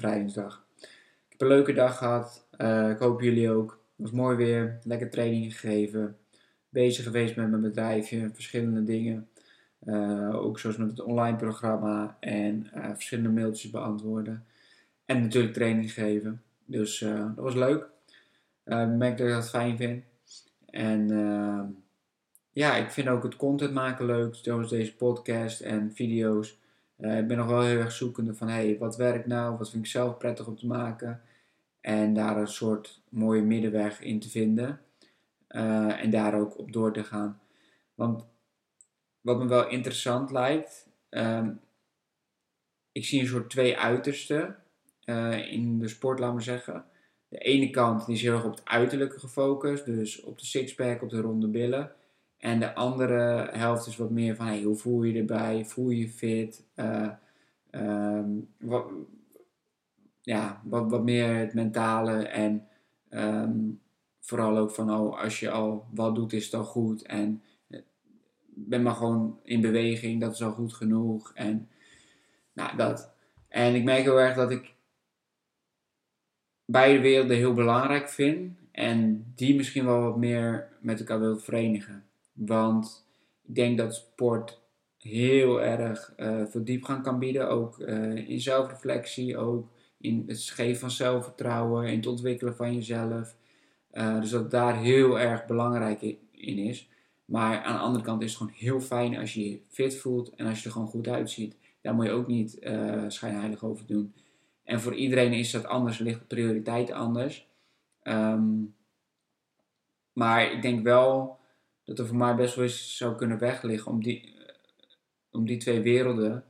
Bevrijdingsdag. Ik heb een leuke dag gehad. Eh, ik hoop jullie ook. Het was mooi weer. Lekker training gegeven. Bezig geweest met mijn bedrijfje. Verschillende dingen. Eh, ook zoals met het online programma. En eh, verschillende mailtjes beantwoorden. En natuurlijk training geven. Dus dat was leuk. Ik merk dat ik dat fijn vind. En ja, ik vind ook het content maken leuk. Zoals deze podcast en video's. Eh, ik ben nog wel heel erg zoekende van hey, wat werkt nou? Wat vind ik zelf prettig om te maken? En daar een soort mooie middenweg in te vinden. Eh, en daar ook op door te gaan. Want wat me wel interessant lijkt, ehm, ik zie een soort twee uitersten eh, in de sport, laat maar zeggen. De ene kant die is heel erg op het uiterlijke gefocust, dus op de sixpack, op de ronde billen. En de andere helft is wat meer van hey, hoe voel je je erbij? Voel je je fit? Eh, ehm, wat, ja, wat, wat meer het mentale en ehm, vooral ook van oh, als je al wat doet is het al goed en eh, ben maar gewoon in beweging, dat is al goed genoeg en nou dat. En ik merk heel erg dat ik beide werelden heel belangrijk vind en die misschien wel wat meer met elkaar wil verenigen. Want ik denk dat sport heel erg eh, veel diepgang kan bieden, ook eh, in zelfreflectie, ook in het geven van zelfvertrouwen, in het ontwikkelen van jezelf. Uh, dus dat daar heel erg belangrijk in is. Maar aan de andere kant is het gewoon heel fijn als je je fit voelt en als je er gewoon goed uitziet. Daar moet je ook niet eh schijnheilig over doen. En voor iedereen is dat anders, ligt de prioriteit anders. Ehm, maar ik denk wel dat er voor mij best wel eens zou kunnen wegliggen om die, om die twee werelden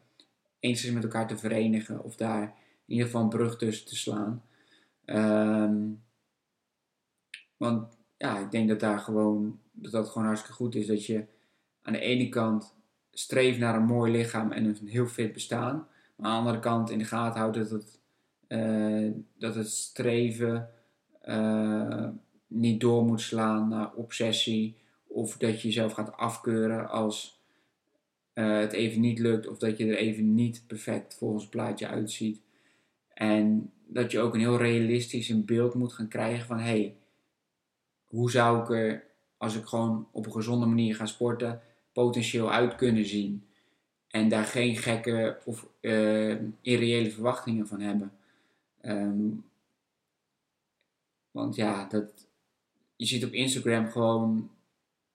eens met elkaar te verenigen. Of daar in ieder geval een brug tussen te slaan. Ehm, want ja, ik denk dat daar gewoon, dat dat gewoon hartstikke goed is. Dat je aan de ene kant streeft naar een mooi lichaam en een heel fit bestaan. Maar aan de andere kant in de gaten houdt dat het, eh, dat het streven eh, niet door moet slaan naar obsessie. Of dat je jezelf gaat afkeuren als eh, het even niet lukt. Of dat je er even niet perfect volgens het plaatje uitziet. En dat je ook een heel realistisch beeld moet gaan krijgen van... Hey, hoe zou ik er, als ik gewoon op een gezonde manier ga sporten, potentieel uit kunnen zien? En daar geen gekke of eh, irreële verwachtingen van hebben. Ehm, want ja, dat, je ziet op Instagram gewoon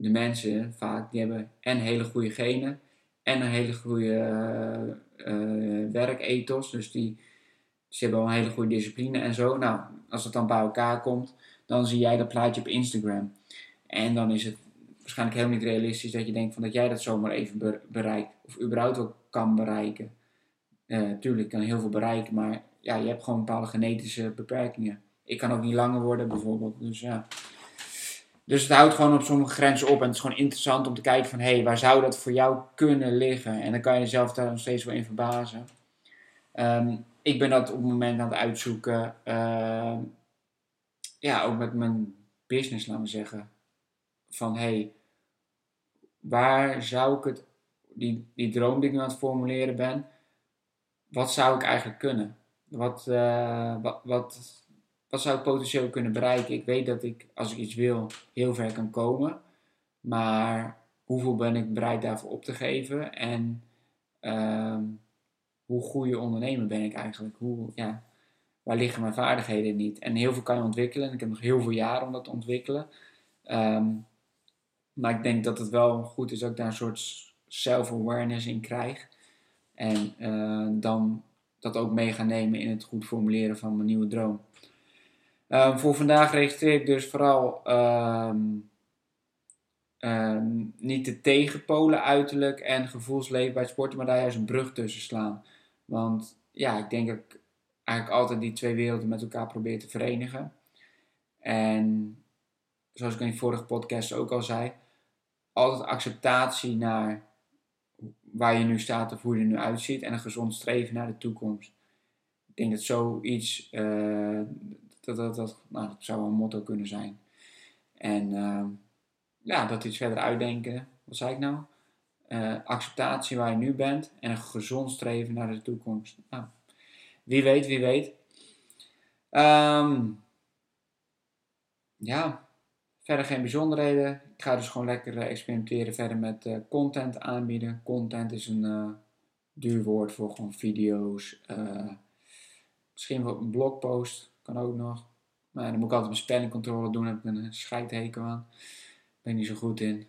de mensen vaak, die hebben en hele goede genen en een hele goede eh, werkethos. Dus die, ze hebben wel een hele goede discipline en zo. Nou, als het dan bij elkaar komt, dan zie jij dat plaatje op Instagram. En dan is het waarschijnlijk helemaal niet realistisch dat je denkt van dat jij dat zomaar even be- bereikt. Of überhaupt wel kan bereiken. Eh tuurlijk, kan heel veel bereiken, maar ja, je hebt gewoon bepaalde genetische beperkingen. Ik kan ook niet langer worden bijvoorbeeld. Dus ja. Dus het houdt gewoon op sommige grenzen op. En het is gewoon interessant om te kijken van... Hé, hey, waar zou dat voor jou kunnen liggen? En dan kan je jezelf daar nog steeds wel in verbazen. Ehm, ik ben dat op het moment aan het uitzoeken. ehm, ja, ook met mijn business, laten we zeggen. Van, hé, hey, waar zou ik het... Die, die droom die ik nu aan het formuleren ben... Wat zou ik eigenlijk kunnen? Wat, eh, wat, wat, wat zou ik potentieel kunnen bereiken? Ik weet dat ik, als ik iets wil, heel ver kan komen. Maar hoeveel ben ik bereid daarvoor op te geven? En ehm, hoe goede ondernemer ben ik eigenlijk? Hoe, ja, waar liggen mijn vaardigheden niet? En heel veel kan je ontwikkelen. Ik heb nog heel veel jaren om dat te ontwikkelen. Ehm, maar ik denk dat het wel goed is dat ik daar een soort self-awareness in krijg. En eh, dan dat ook mee gaan nemen in het goed formuleren van mijn nieuwe droom. Ehm, voor vandaag registreer ik dus vooral ehm, ehm, niet de tegenpolen uiterlijk en gevoelsleven bij het sporten, maar daar juist een brug tussen slaan. Want ja, ik denk dat ik eigenlijk altijd die twee werelden met elkaar probeer te verenigen. En zoals ik in die vorige podcast ook al zei, altijd acceptatie naar waar je nu staat of hoe je er nu uitziet en een gezond streven naar de toekomst. Ik denk dat zoiets, uh, dat, dat, dat, nou, zou een motto kunnen zijn. En uh, ja, dat iets verder uitdenken. Wat zei ik nou? Uh, acceptatie waar je nu bent en een gezond streven naar de toekomst. Nou, wie weet, wie weet. Um, ja, verder geen bijzonderheden. Ik ga dus gewoon lekker eh, experimenteren verder met uh, content aanbieden. Content is een duur woord voor gewoon video's. misschien wel een blogpost, kan ook nog. Maar dan moet ik altijd mijn spellingcontrole doen, daar heb ik een scheidhekel aan. Ben ik niet zo goed in.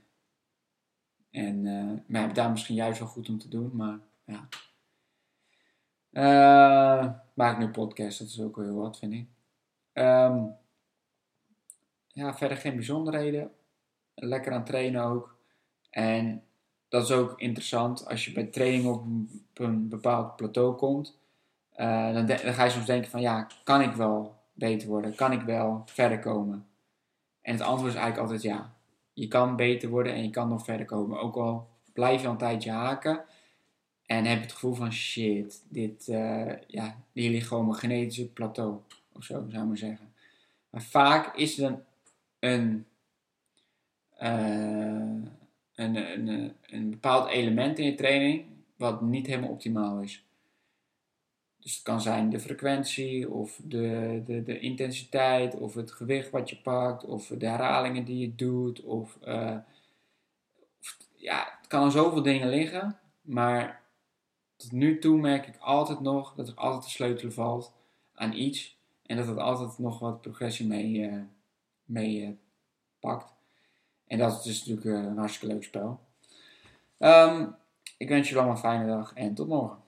En, maar ja, daar misschien juist wel goed om te doen, maar ja. maak nu podcast, dat is ook wel heel wat, vind ik. Um, ja, verder geen bijzonderheden. Lekker aan trainen ook. En dat is ook interessant als je bij training op een, bepaald plateau komt. Uh, dan, dan, ga je soms denken van ja, kan ik wel beter worden? Kan ik wel verder komen? En het antwoord is eigenlijk altijd ja. Je kan beter worden en je kan nog verder komen. Ook al blijf je al een tijdje haken en heb je het gevoel van shit, dit, uh, ja, hier ligt gewoon mijn genetische plateau. Of zo zou ik maar zeggen. Maar vaak is het een een, uh, een, een, een bepaald element in je training wat niet helemaal optimaal is. Dus het kan zijn de frequentie, of de, de, de intensiteit, of het gewicht wat je pakt, of de herhalingen die je doet. Of, uh, of, ja, het kan aan zoveel dingen liggen, maar tot nu toe merk ik altijd nog dat er altijd te sleutelen valt aan iets. En dat het altijd nog wat progressie mee, uh, mee uh, pakt. En dat is natuurlijk een hartstikke leuk spel. Um, ik wens jullie allemaal een fijne dag en tot morgen.